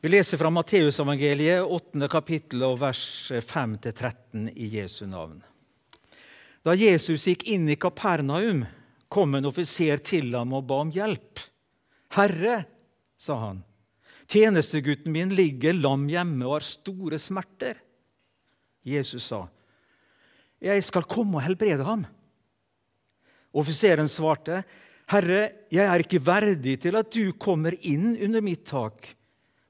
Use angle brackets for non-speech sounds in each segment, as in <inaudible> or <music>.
Vi leser fra Matteusevangeliet, 8. kapittel, og vers 5-13 i Jesu navn. Da Jesus gikk inn i Kapernaum, kom en offiser til ham og ba om hjelp. 'Herre', sa han, 'tjenestegutten min ligger lam hjemme og har store smerter.' Jesus sa, 'Jeg skal komme og helbrede ham.' Offiseren svarte, 'Herre, jeg er ikke verdig til at du kommer inn under mitt tak.'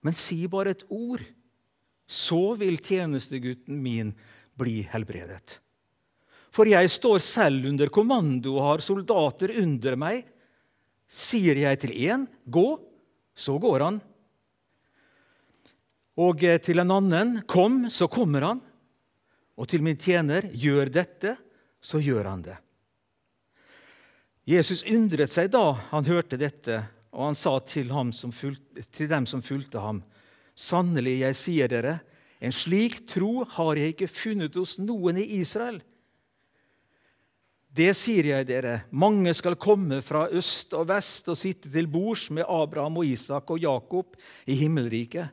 Men si bare et ord, så vil tjenestegutten min bli helbredet. For jeg står selv under kommando og har soldater under meg. Sier jeg til én, gå, så går han. Og til en annen, kom, så kommer han. Og til min tjener, gjør dette, så gjør han det. Jesus undret seg da han hørte dette, og han sa til, fulgte, til, dem som fulgte ham, Sannelig, jeg sier dere, en slik tro har jeg ikke funnet hos noen i Israel. Det sier jeg dere, mange skal komme fra øst og vest og sitte til bords med Abraham og Isak og Jakob i himmelriket.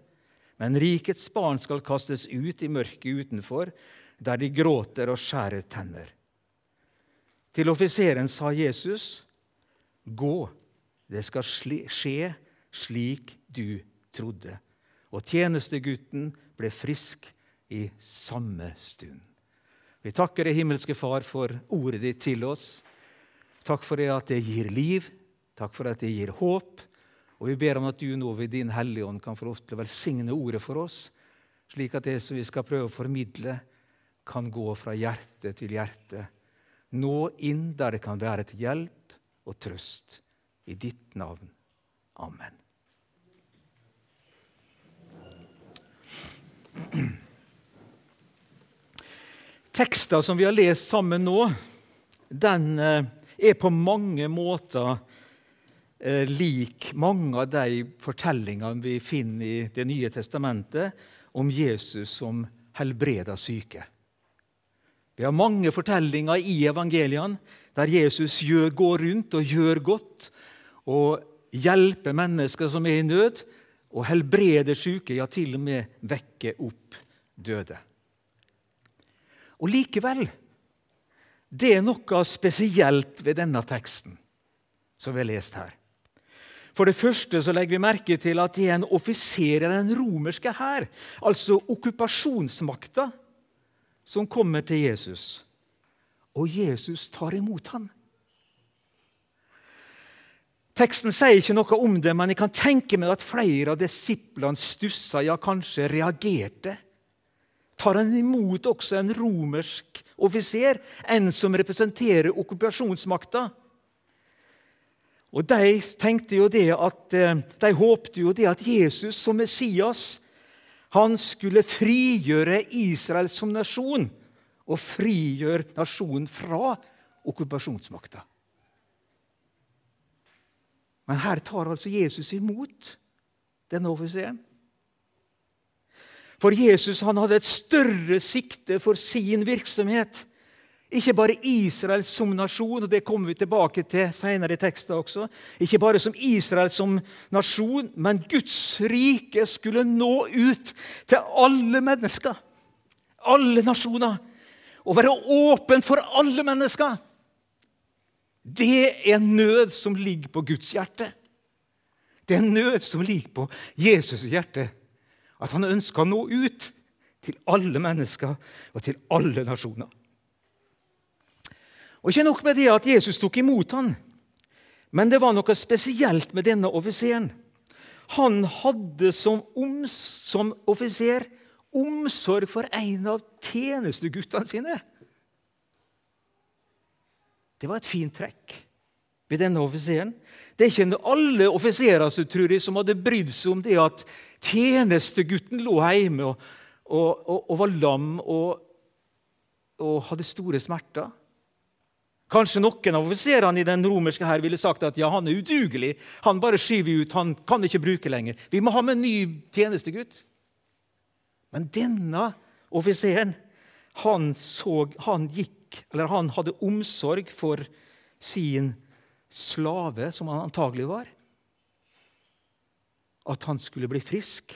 Men rikets barn skal kastes ut i mørket utenfor, der de gråter og skjærer tenner. Til offiseren sa Jesus, 'Gå, det skal skje slik du trodde.' Og tjenestegutten ble frisk i samme stund. Vi takker deg, himmelske Far, for ordet ditt til oss. Takk for det at det gir liv, takk for at det gir håp. Og vi ber om at du nå ved Din Hellige Ånd kan få lov til å velsigne ordet for oss, slik at det som vi skal prøve å formidle, kan gå fra hjerte til hjerte. Nå inn der det kan være til hjelp og trøst. I ditt navn. Amen. Teksten som vi har lest sammen nå, den eh, er på mange måter eh, lik mange av de fortellingene vi finner i Det nye testamentet om Jesus som helbreder syke. Vi har mange fortellinger i evangeliene der Jesus går rundt og gjør godt og hjelpe mennesker som er i nød, og helbrede syke, ja, til og med vekke opp døde. Og likevel det er noe spesielt ved denne teksten som vi har lest her. For det første så legger vi merke til at det er en offiser i den romerske hær, altså okkupasjonsmakta, som kommer til Jesus. Og Jesus tar imot ham. Teksten sier ikke noe om det, men jeg kan tenke meg at flere av disiplene stussa, ja, kanskje reagerte. Tar han imot også en romersk offiser, en som representerer okkupasjonsmakta? Og De tenkte jo det at, eh, de håpte jo det at Jesus som Messias han skulle frigjøre Israel som nasjon og frigjøre nasjonen fra okkupasjonsmakta. Men her tar altså Jesus imot denne offiseren. For Jesus han hadde et større sikte for sin virksomhet. Ikke bare Israel som nasjon, og det kommer vi tilbake til senere i teksten også. Ikke bare som Israel som nasjon, men Guds rike skulle nå ut til alle mennesker. Alle nasjoner. Og være åpen for alle mennesker. Det er en nød som ligger på Guds hjerte. Det er en nød som ligger på Jesus' hjerte. At han ønsker å nå ut til alle mennesker og til alle nasjoner. Og Ikke nok med det at Jesus tok imot ham, men det var noe spesielt med denne offiseren. Han hadde som, som offiser omsorg for en av tjenesteguttene sine. Det var et fint trekk ved denne offiseren. Det er ikke alle offiserer som, hadde brydd seg om det at tjenestegutten lå hjemme og, og, og, og var lam og, hadde store smerter. Kanskje noen av offiserene i den romerske her ville sagt at ja, han er udugelig. Han bare skyver ut, han kan ikke bruke lenger. Vi må ha med en ny tjenestegutt. Men denne offiseren han, han gikk eller han hadde omsorg for sin slave, som han antagelig var. At han skulle bli frisk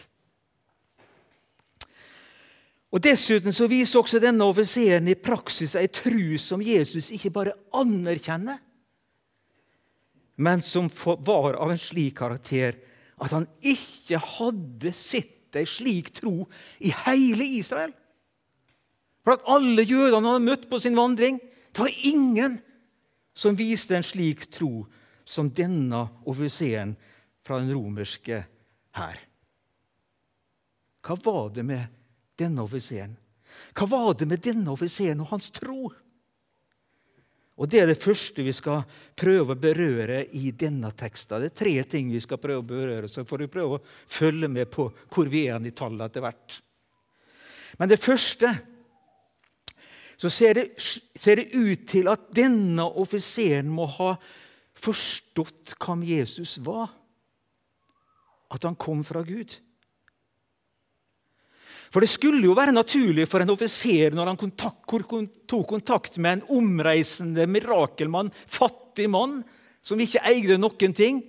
Og Dessuten så viser også denne offiseren i praksis ei tru som Jesus ikke bare anerkjenner, men som var av en slik karakter at han ikke hadde sett ei slik tro i hele Israel. At alle jødene han hadde møtt på sin vandring, det var ingen som viste en slik tro som denne offiseren fra den romerske hær. Hva var det med denne offiseren? Hva var det med denne offiseren og hans tro? Og Det er det første vi skal prøve å berøre i denne teksten. Det er tre ting vi skal prøve å berøre, så får vi prøve å følge med på hvor vi er i tallet etter hvert. Men det første så ser det, ser det ut til at denne offiseren må ha forstått hvem Jesus var. At han kom fra Gud. For det skulle jo være naturlig for en offiser når han kontakt, tok kontakt med en omreisende mirakelmann, fattig mann, som ikke eide noen ting,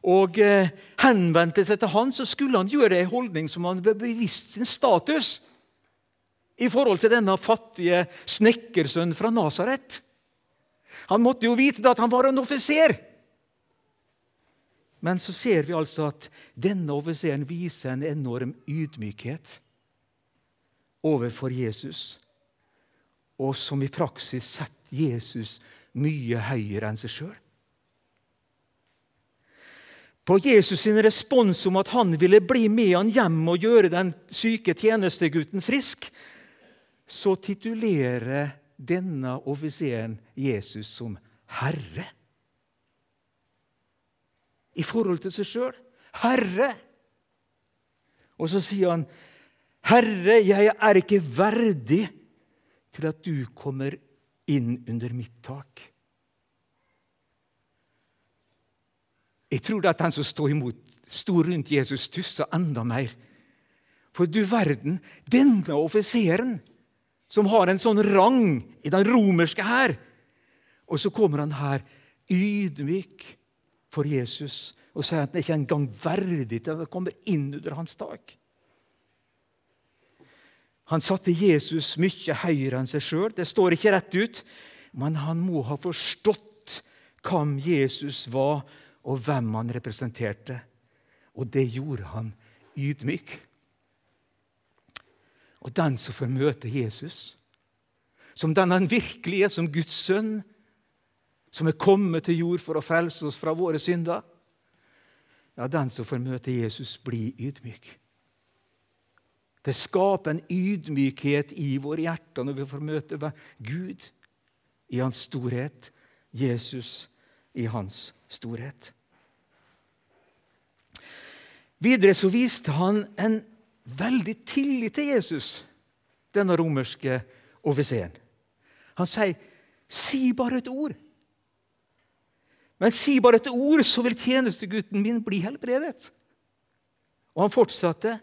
og eh, henvendte seg til han, så skulle han gjøre en holdning som han bevisst sin status i forhold til denne fattige snekkersønnen fra Nasaret. Han måtte jo vite at han var en offiser. Men så ser vi altså at denne offiseren viser en enorm ydmykhet overfor Jesus, og som i praksis setter Jesus mye høyere enn seg sjøl. På Jesus' sin respons om at han ville bli med han hjem og gjøre den syke tjenestegutten frisk, så titulerer denne offiseren Jesus som herre. I forhold til seg sjøl. Herre! Og så sier han 'Herre, jeg er ikke verdig til at du kommer inn under mitt tak'. Jeg tror at den som står imot, sto rundt Jesus, stussa enda mer. For du verden, denne offiseren, som har en sånn rang i den romerske hær Og så kommer han her ydmyk for Jesus og sier at han ikke engang verdig til å komme inn under hans tak. Han satte Jesus mye høyere enn seg sjøl. Det står ikke rett ut, men han må ha forstått hvem Jesus var, og hvem han representerte. Og det gjorde han ydmyk. Og den som får møte Jesus, som den han virkelig er, som Guds sønn, som er kommet til jord for å frelse oss fra våre synder, ja, den som får møte Jesus, blir ydmyk. Det skaper en ydmykhet i våre hjerter når vi får møte Gud i hans storhet, Jesus i hans storhet. Videre så viste han en veldig tillit til Jesus, denne romerske offiseren. Han sier, 'Si bare et ord.' Men si bare et ord, så vil tjenestegutten min bli helbredet. Og han fortsatte.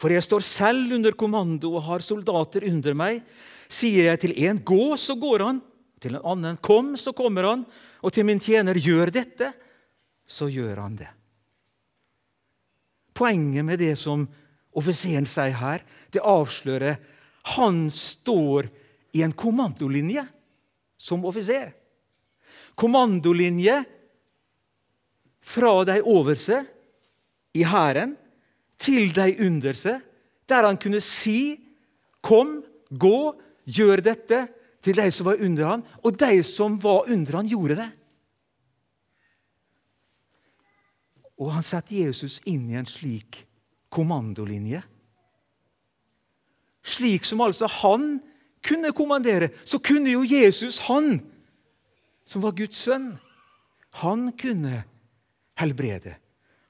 For jeg står selv under kommando og har soldater under meg. Sier jeg til en 'gå', så går han. Til en annen 'kom', så kommer han. Og til min tjener 'gjør dette', så gjør han det. Poenget med det som offiseren sier her, det avslører han står i en kommandolinje som offiser. Kommandolinje fra de over seg i hæren til de under seg, der han kunne si 'Kom, gå, gjør dette' til de som var under han, og de som var under han, gjorde det. Og han setter Jesus inn i en slik kommandolinje. Slik som altså han kunne kommandere, så kunne jo Jesus, han som var Guds sønn, han kunne helbrede.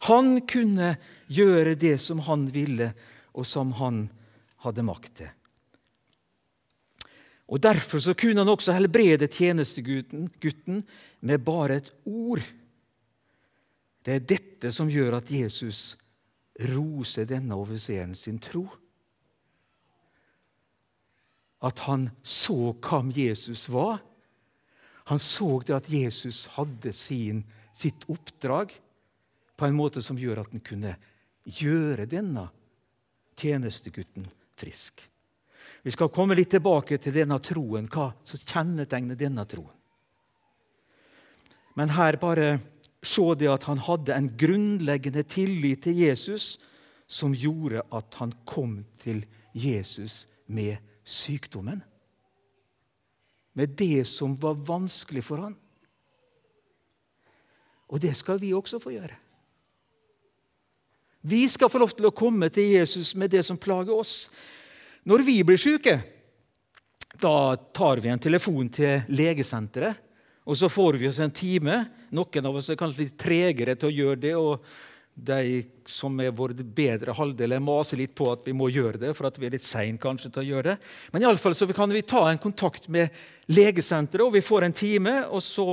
Han kunne gjøre det som han ville, og som han hadde makt til. Og Derfor så kunne han også helbrede tjenestegutten med bare et ord. Det er dette som gjør at Jesus roser denne offiseren sin tro. At han så hvem Jesus var. Han så det at Jesus hadde sin, sitt oppdrag på en måte som gjør at han kunne gjøre denne tjenestegutten frisk. Vi skal komme litt tilbake til denne troen, hva som kjennetegner denne troen. Men her bare se det at han hadde en grunnleggende tillit til Jesus som gjorde at han kom til Jesus med sykdommen. Med det som var vanskelig for han. Og det skal vi også få gjøre. Vi skal få lov til å komme til Jesus med det som plager oss. Når vi blir syke, da tar vi en telefon til legesenteret. Og så får vi oss en time. Noen av oss er kanskje litt tregere til å gjøre det. og de som er vår bedre halvdel, maser litt på at vi må gjøre det, for at vi er litt sein kanskje til å gjøre det. Men i alle fall kan vi ta en kontakt med legesenteret, og vi får en time. Og så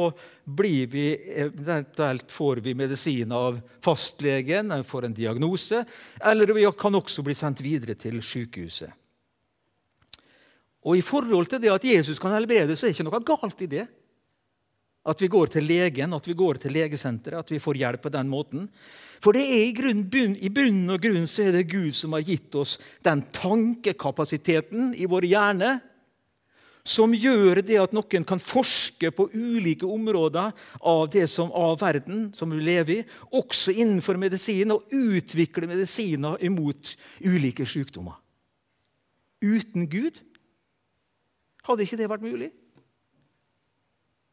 blir vi, eventuelt får vi medisin av fastlegen, får en diagnose. Eller vi kan også bli sendt videre til sykehuset. Og I forhold til det at Jesus kan helbrede, så er det ikke noe galt i det. At vi går til legen, at vi går til legesenteret, at vi får hjelp på den måten. For det er i, grunn, i bunn og grunn så er det Gud som har gitt oss den tankekapasiteten i vår hjerne som gjør det at noen kan forske på ulike områder av som av verden som vi lever i, også innenfor medisin, og utvikle medisiner imot ulike sykdommer. Uten Gud hadde ikke det vært mulig.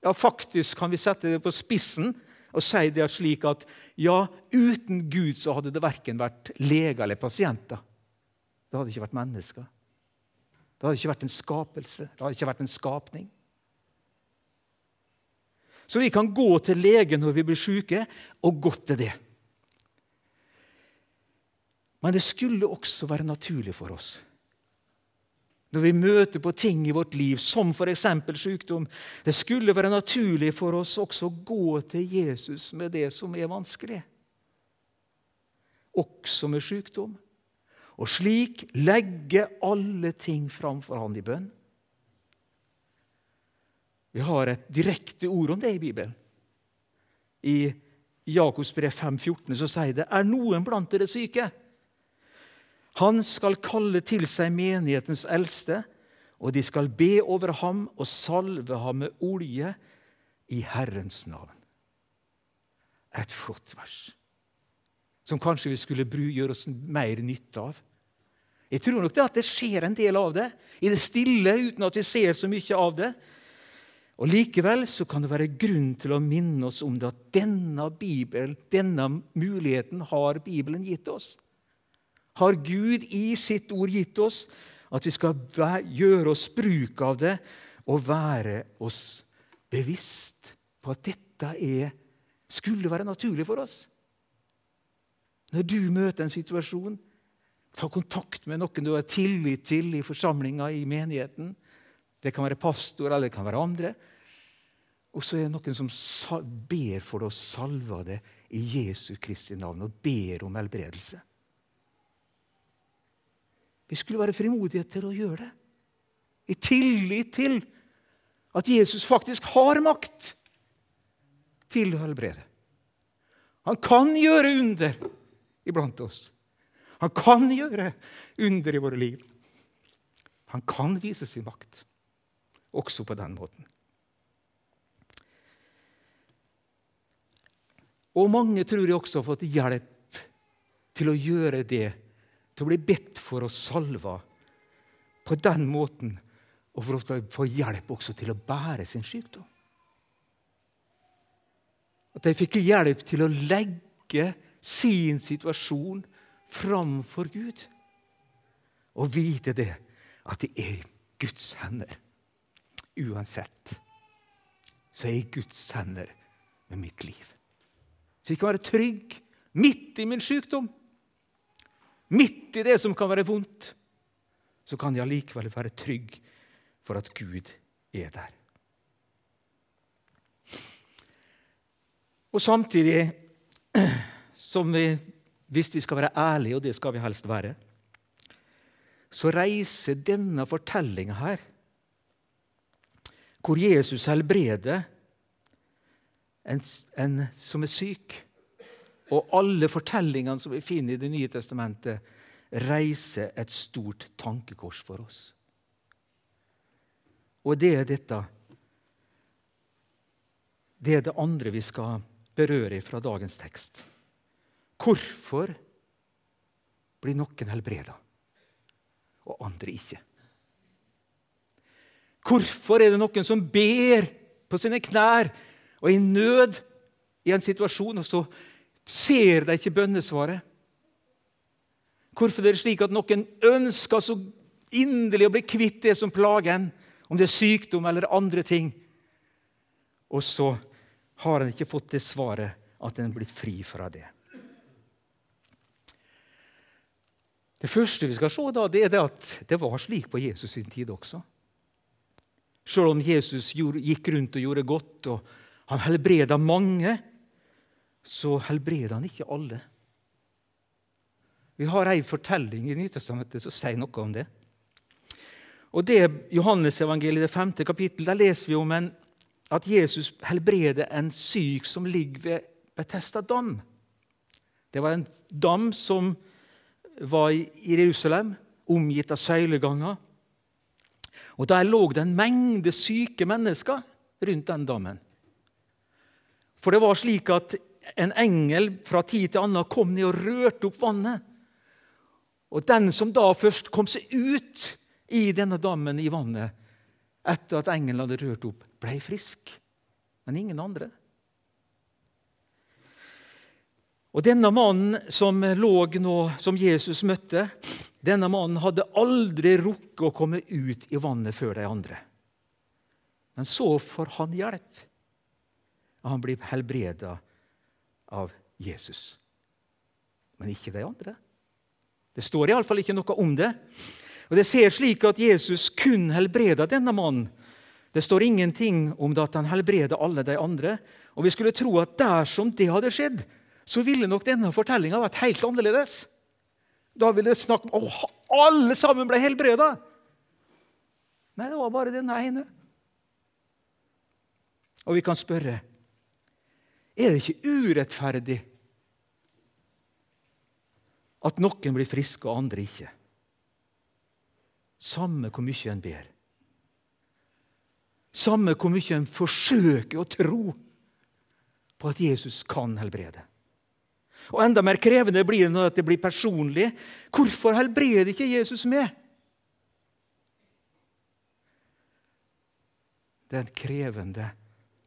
Ja, Faktisk kan vi sette det på spissen og si det slik at ja, uten Gud så hadde det verken vært leger eller pasienter. Det hadde ikke vært mennesker. Det hadde ikke vært en skapelse. Det hadde ikke vært en skapning. Så vi kan gå til legen når vi blir syke, og godt til det. Men det skulle også være naturlig for oss når vi møter på ting i vårt liv, som f.eks. sykdom. Det skulle være naturlig for oss også å gå til Jesus med det som er vanskelig. Også med sykdom. Og slik legge alle ting framfor Han i bønn. Vi har et direkte ord om det i Bibelen. I Jakobs brev 5,14 så sier det er noen blant dere syke. Han skal kalle til seg menighetens eldste, og de skal be over ham og salve ham med olje i Herrens navn. Et flott vers som kanskje vi skulle gjøre oss mer nytte av. Jeg tror nok det at det skjer en del av det i det stille, uten at vi ser så mye av det. Og Likevel så kan det være grunn til å minne oss om det at denne Bibelen, denne muligheten har Bibelen gitt oss har Gud i sitt ord gitt oss, at vi skal gjøre oss bruk av det og være oss bevisst på at dette er, skulle være naturlig for oss. Når du møter en situasjon, ta kontakt med noen du har tillit til i forsamlinga, i menigheten. Det kan være pastor, eller det kan være andre. Og så er det noen som ber for deg og salver det i Jesu Kristi navn og ber om helbredelse. Vi skulle være frimodige til å gjøre det. I tillit til at Jesus faktisk har makt til å helbrede. Han kan gjøre under iblant oss. Han kan gjøre under i våre liv. Han kan vise sin makt også på den måten. Og mange tror jeg også har fått hjelp til å gjøre det til å bli bedt for og salva på den måten, og for å få hjelp også til å bære sin sykdom. At de fikk hjelp til å legge sin situasjon framfor Gud. Og vite det, at det er Guds hender. Uansett så er jeg Guds hender med mitt liv. Så jeg kan være trygg midt i min sykdom. Midt i det som kan være vondt, så kan jeg allikevel være trygg for at Gud er der. Og samtidig, <clears throat> som vi, hvis vi skal være ærlige, og det skal vi helst være, så reiser denne fortellinga her, hvor Jesus helbreder en, en som er syk, og alle fortellingene som vi finner i Det nye testamentet, reiser et stort tankekors for oss. Og det er dette Det er det andre vi skal berøre fra dagens tekst. Hvorfor blir noen helbreda, og andre ikke? Hvorfor er det noen som ber på sine knær og i nød i en situasjon, og så ser de ikke bønnesvaret? Hvorfor er det slik at noen ønsker så inderlig å bli kvitt det som plager en, om det er sykdom eller andre ting, og så har en ikke fått det svaret at en er blitt fri fra det? Det første vi skal se, da, det er at det var slik på Jesus sin tid også. Selv om Jesus gikk rundt og gjorde godt, og han helbreda mange, så helbreder han ikke alle. Vi har ei fortelling i Nytestamentet som sier noe om det. Og det Johannesevangeliet, det femte kapittel. Der leser vi om en, at Jesus helbreder en syk som ligger ved Betesta dam. Det var en dam som var i Jerusalem, omgitt av søyleganger. Og Der lå det en mengde syke mennesker rundt den dammen. For det var slik at en engel fra tid til annen kom ned og rørte opp vannet. Og den som da først kom seg ut i denne dammen i vannet etter at engelen hadde rørt opp, ble frisk. Men ingen andre. Og Denne mannen som lå nå, som Jesus møtte, denne mannen hadde aldri rukket å komme ut i vannet før de andre. Men så får han hjelp, og han blir helbreda av Jesus. Men ikke de andre. Det står iallfall ikke noe om det. Og Det ser slik at Jesus kun helbreda denne mannen. Det står ingenting om det at han helbreda alle de andre. Og Vi skulle tro at dersom det hadde skjedd, så ville nok denne fortellinga vært helt annerledes. Da ville det snakk om at alle sammen ble helbreda. Nei, det var bare denne ene. Og vi kan spørre er det ikke urettferdig at noen blir friske og andre ikke? Samme hvor mye en ber. Samme hvor mye en forsøker å tro på at Jesus kan helbrede. Og Enda mer krevende blir det når det blir personlig. Hvorfor helbreder ikke Jesus meg? Det er en krevende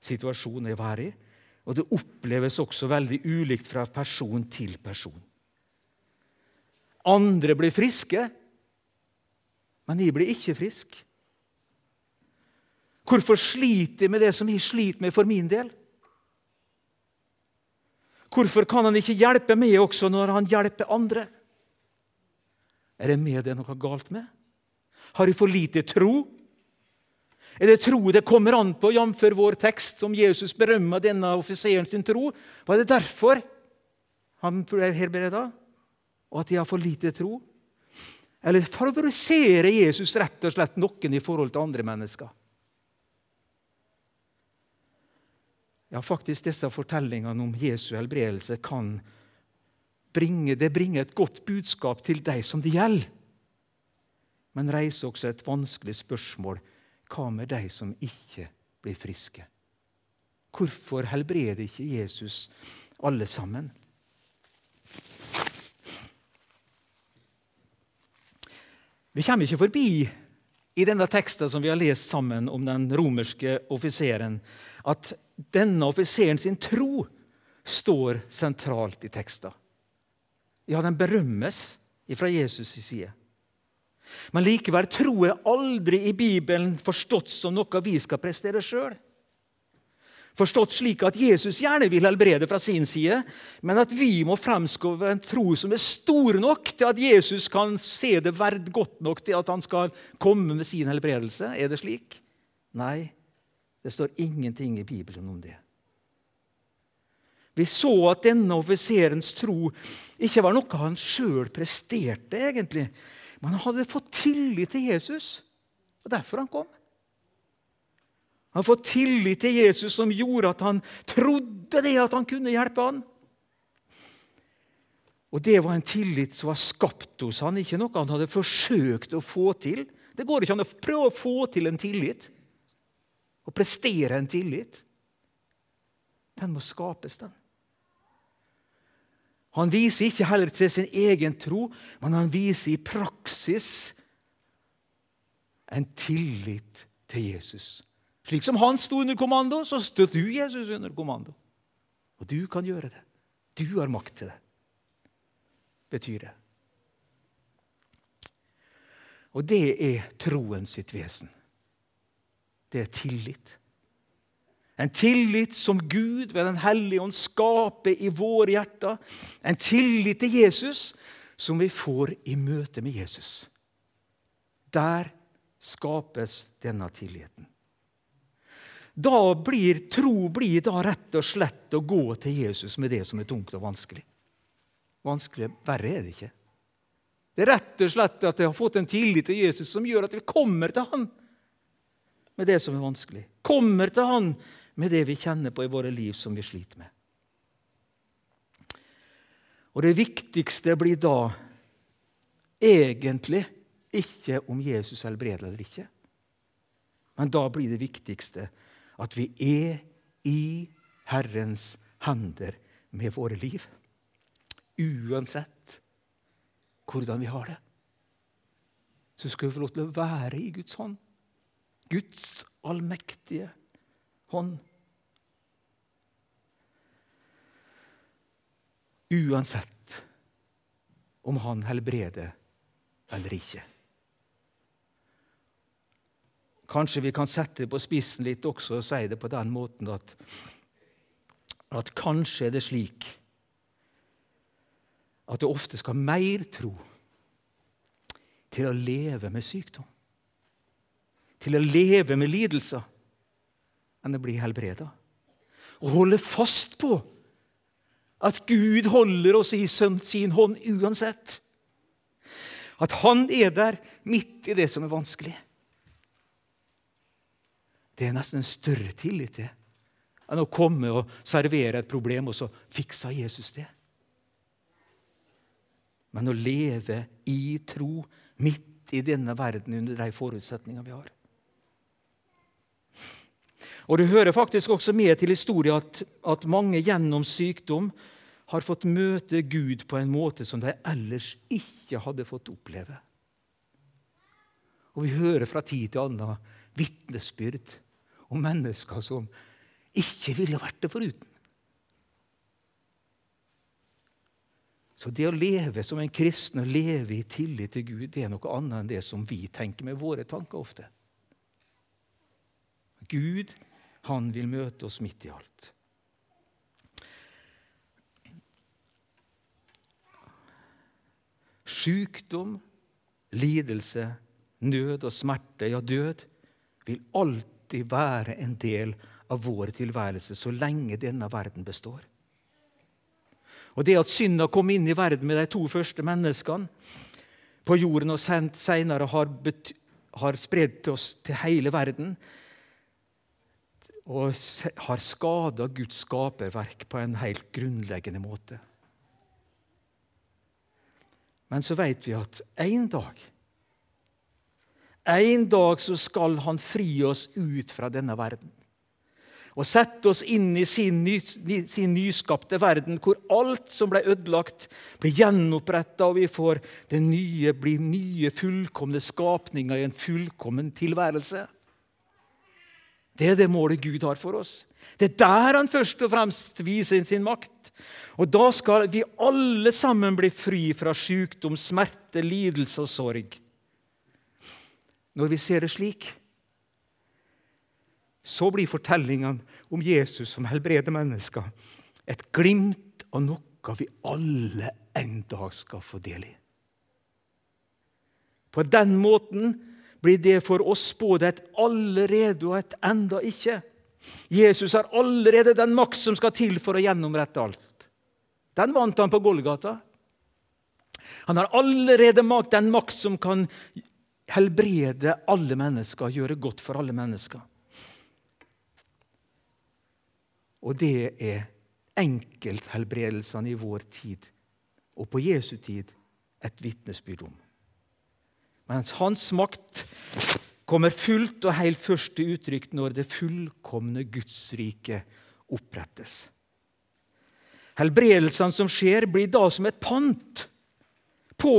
situasjon jeg være i, og det oppleves også veldig ulikt fra person til person. Andre blir friske, men jeg blir ikke frisk. Hvorfor sliter jeg med det som jeg sliter med for min del? Hvorfor kan han ikke hjelpe meg også når han hjelper andre? Er det med det noe galt med? Har jeg for lite tro? Er det tro det kommer an på, jf. vår tekst, som Jesus berømmer denne offiseren sin tro? Var det derfor han ble helbreda? Og at de har for lite tro? Eller favoriserer Jesus rett og slett noen i forhold til andre mennesker? Ja, faktisk disse fortellingene om Jesu helbredelse kan bringe, det bringer et godt budskap til deg som det gjelder. Men reiser også et vanskelig spørsmål. Hva med de som ikke blir friske? Hvorfor helbreder ikke Jesus alle sammen? Vi kommer ikke forbi i denne teksten som vi har lest sammen om den romerske offiseren, at denne offiseren sin tro står sentralt i teksten. Ja, den berømmes fra Jesus' side. Men likevel tro er aldri i Bibelen forstått som noe vi skal prestere sjøl. Forstått slik at Jesus gjerne vil helbrede fra sin side, men at vi må fremskove en tro som er stor nok til at Jesus kan se det verd godt nok til at han skal komme med sin helbredelse. Er det slik? Nei. Det står ingenting i Bibelen om det. Vi så at denne offiserens tro ikke var noe han sjøl presterte, egentlig. Men han hadde fått tillit til Jesus. og derfor han kom. Han hadde fått tillit til Jesus som gjorde at han trodde det at han kunne hjelpe han. Og det var en tillit som var skapt hos han, ikke noe han hadde forsøkt å få til. Det går ikke an å prøve å få til en tillit, å prestere en tillit. Den må skapes, den. Han viser ikke heller til sin egen tro, men han viser i praksis en tillit til Jesus. Slik som han sto under kommando, så står du Jesus under kommando. Og du kan gjøre det. Du har makt til det, betyr det. Og det er troen sitt vesen. Det er tillit. En tillit som Gud ved Den hellige ånd skaper i våre hjerter. En tillit til Jesus som vi får i møte med Jesus. Der skapes denne tilliten. Da blir tro blir da rett og slett å gå til Jesus med det som er tungt og vanskelig. Vanskelig, Verre er det ikke. Det er rett og slett at jeg har fått en tillit til Jesus som gjør at vi kommer til Han med det som er vanskelig. Kommer til Han med det vi kjenner på i våre liv som vi sliter med. Og det viktigste blir da egentlig ikke om Jesus helbreder eller ikke. Men da blir det viktigste at vi er i Herrens hender med våre liv. Uansett hvordan vi har det, så skal vi få lov til å være i Guds hånd. Guds allmektige hånd. Uansett om han helbreder eller ikke. Kanskje vi kan sette det på spissen litt også og si det på den måten at, at kanskje er det slik at det ofte skal mer tro til å leve med sykdom, til å leve med lidelser, enn å bli helbreda. Og holde fast på at Gud holder oss i sin hånd uansett. At Han er der midt i det som er vanskelig. Det er nesten en større tillit til enn å komme og servere et problem, og så fiksa Jesus det. Men å leve i tro midt i denne verden under de forutsetningene vi har. Og Det hører faktisk også med til historien at, at mange gjennom sykdom har fått møte Gud på en måte som de ellers ikke hadde fått oppleve. Og Vi hører fra tid til annen vitnesbyrd om mennesker som ikke ville vært det foruten. Så det å leve som en kristen og leve i tillit til Gud, det er noe annet enn det som vi tenker med våre tanker ofte. Gud han vil møte oss midt i alt. Sykdom, lidelse, nød og smerte, ja, død, vil alltid være en del av vår tilværelse så lenge denne verden består. Og Det at synda kom inn i verden med de to første menneskene på jorden og senere har, har spredt oss til hele verden, og har skada Guds skaperverk på en helt grunnleggende måte. Men så vet vi at en dag En dag så skal Han fri oss ut fra denne verden og sette oss inn i sin, ny, sin nyskapte verden, hvor alt som ble ødelagt, blir gjenoppretta, og vi får det nye, blir nye, fullkomne skapninger i en fullkommen tilværelse. Det er det målet Gud har for oss. Det er der han først og fremst viser sin makt. Og da skal vi alle sammen bli fri fra sykdom, smerte, lidelse og sorg. Når vi ser det slik, så blir fortellingene om Jesus som helbreder mennesker, et glimt av noe vi alle en dag skal få del i. På den måten blir det for oss både et allerede og et enda ikke. Jesus har allerede den makt som skal til for å gjennomrette alt. Den vant han på Golgata. Han har allerede makt, den makt som kan helbrede alle mennesker, gjøre godt for alle mennesker. Og det er enkelthelbredelsene i vår tid og på Jesu tid et vitnesbyrd om. Mens hans makt kommer fullt og helt først til uttrykk når det fullkomne Guds rike opprettes. Helbredelsene som skjer, blir da som et pant på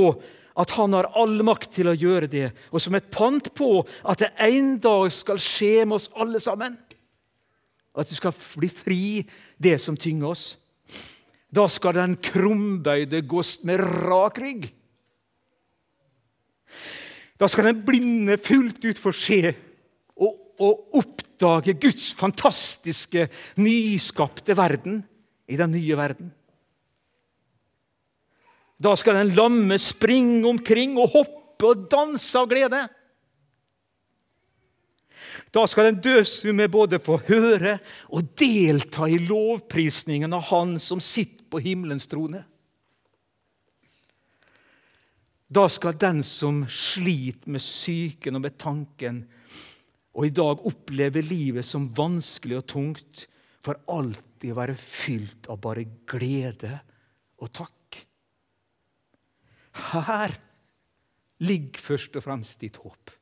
at han har all makt til å gjøre det, og som et pant på at det en dag skal skje med oss alle sammen. At vi skal bli fri, det som tynger oss. Da skal den krumbøyde gå med rak rygg. Da skal den blinde fullt ut få se og, og oppdage Guds fantastiske, nyskapte verden i den nye verden. Da skal den lamme springe omkring og hoppe og danse av glede. Da skal den døvstumme både få høre og delta i lovprisningen av Han som sitter på himmelens trone. Da skal den som sliter med psyken og med tanken, og i dag opplever livet som vanskelig og tungt, for alltid være fylt av bare glede og takk. Her ligger først og fremst ditt håp.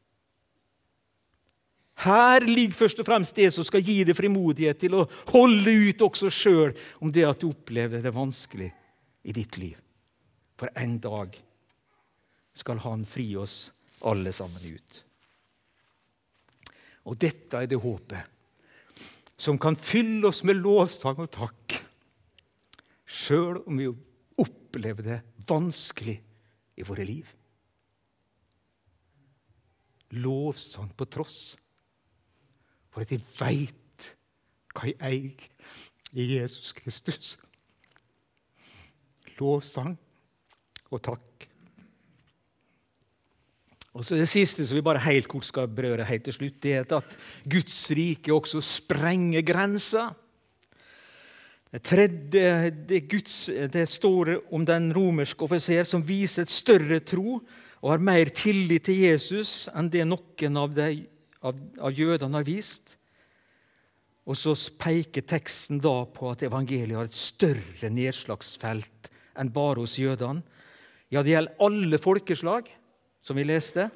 Her ligger først og fremst det som skal gi deg frimodighet til å holde ut også sjøl om det at du opplever det vanskelig i ditt liv. For en dag skal Han fri oss alle sammen ut. Og dette er det håpet som kan fylle oss med lovsang og takk, sjøl om vi opplever det vanskelig i våre liv. Lovsang på tross, for at jeg veit hva jeg eier i Jesus Kristus. Lovsang og takk. Og så Det siste som vi bare helt kort skal berøre helt til slutt, det er at Guds rike også sprenger grenser. Det tredje det, Guds, det står om den romerske offiser som viser et større tro og har mer tillit til Jesus enn det noen av, de, av, av jødene har vist. Og så peker teksten da på at evangeliet har et større nedslagsfelt enn bare hos jødene. Ja, det gjelder alle folkeslag som vi leste.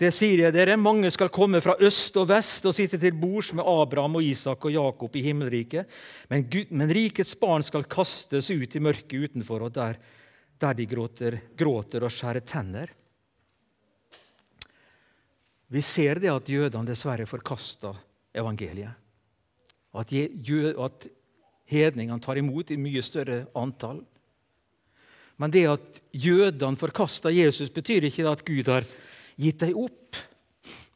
Det sier jeg dere, mange skal komme fra øst og vest og sitte til bords med Abraham og Isak og Jakob i himmelriket. Men, Gud, men rikets barn skal kastes ut i mørket utenfor, og der, der de gråter, gråter og skjærer tenner. Vi ser det at jødene dessverre forkasta evangeliet. At, at hedningene tar imot i mye større antall. Men det at jødene forkasta Jesus, betyr ikke at Gud har gitt dem opp.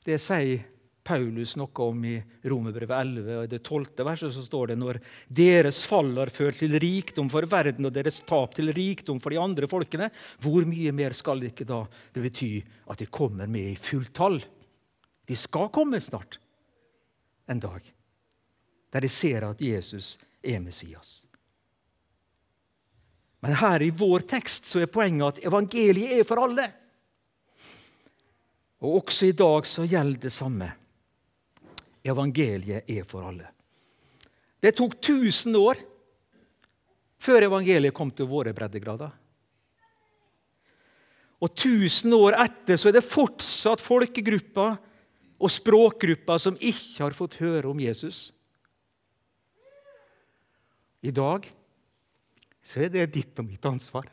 Det sier Paulus noe om i Romerbrevet 11. og I det 12. verset så står det når deres fall har ført til rikdom for verden og deres tap til rikdom for de andre folkene, hvor mye mer skal det ikke da det bety at de kommer med i fulltall? De skal komme snart en dag der de ser at Jesus er Messias. Men her i vår tekst så er poenget at evangeliet er for alle. Og også i dag så gjelder det samme. Evangeliet er for alle. Det tok 1000 år før evangeliet kom til våre breddegrader. Og 1000 år etter så er det fortsatt folkegrupper og språkgrupper som ikke har fått høre om Jesus. I dag så er det ditt og mitt ansvar.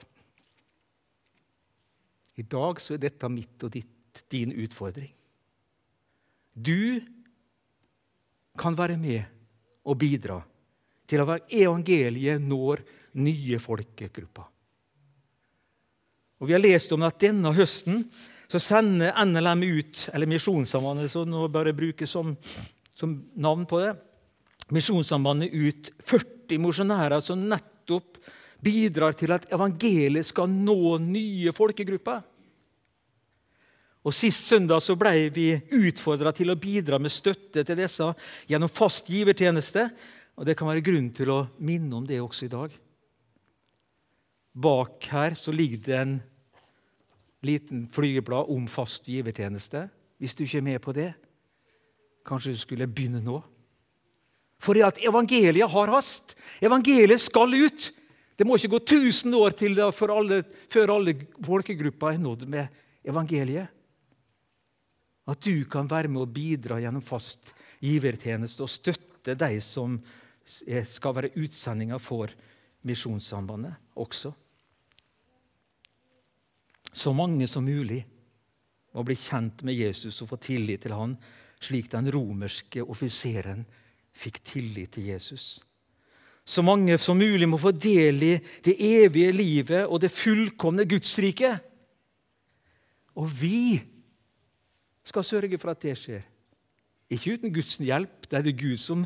I dag så er dette mitt og ditt, din utfordring. Du kan være med og bidra til at evangeliet når nye folkegrupper. Og Vi har lest om at denne høsten så sender NLM ut, eller Misjonssambandet, så nå bare brukes som, som navn på det, Misjonssambandet ut 40 mosjonærer som nettopp bidrar til at evangeliet skal nå nye folkegrupper. Og Sist søndag så ble vi utfordra til å bidra med støtte til disse gjennom fast givertjeneste. Og Det kan være grunn til å minne om det også i dag. Bak her så ligger det en liten flygeblad om fast givertjeneste. Hvis du ikke er med på det, kanskje du skulle begynne nå. For at evangeliet har hast. Evangeliet skal ut. Det må ikke gå 1000 år til alle, før alle folkegrupper er nådd med evangeliet. At du kan være med å bidra gjennom fast givertjeneste og støtte de som skal være utsendinger for Misjonssambandet også. Så mange som mulig må bli kjent med Jesus og få tillit til han, slik den romerske offiseren fikk tillit til Jesus. Så mange som mulig må få del i det evige livet og det fullkomne Gudsriket. Og vi skal sørge for at det skjer. Ikke uten Guds hjelp. Det er det Gud som,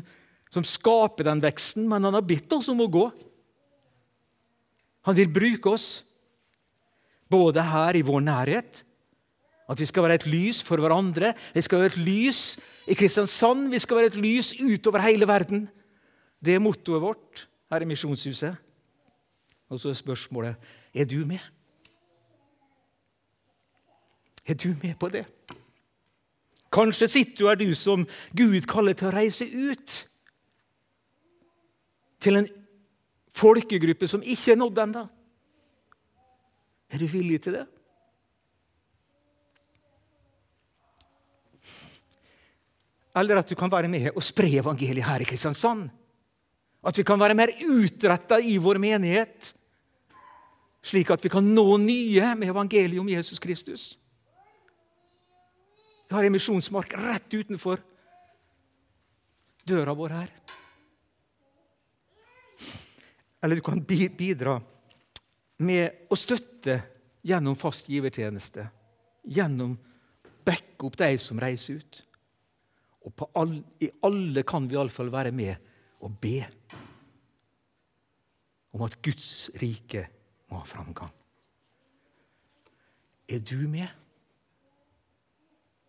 som skaper den veksten, men han har bedt oss om å gå. Han vil bruke oss, både her i vår nærhet At vi skal være et lys for hverandre. Vi skal være et lys i Kristiansand. Vi skal være et lys utover hele verden. Det er mottoet vårt her i Misjonshuset. Og så er spørsmålet er du med. Er du med på det? Kanskje sitter du her, du som Gud kaller til å reise ut. Til en folkegruppe som ikke er nådd ennå. Er du villig til det? Eller at du kan være med og spre evangeliet her i Kristiansand. At vi kan være mer utretta i vår menighet, slik at vi kan nå nye med evangeliet om Jesus Kristus. Vi har en misjonsmark rett utenfor døra vår her. Eller du kan bidra med å støtte gjennom fast givertjeneste. Gjennom backe opp de som reiser ut. Og all, i alle kan vi iallfall være med og be om at Guds rike må ha framgang. Er du med?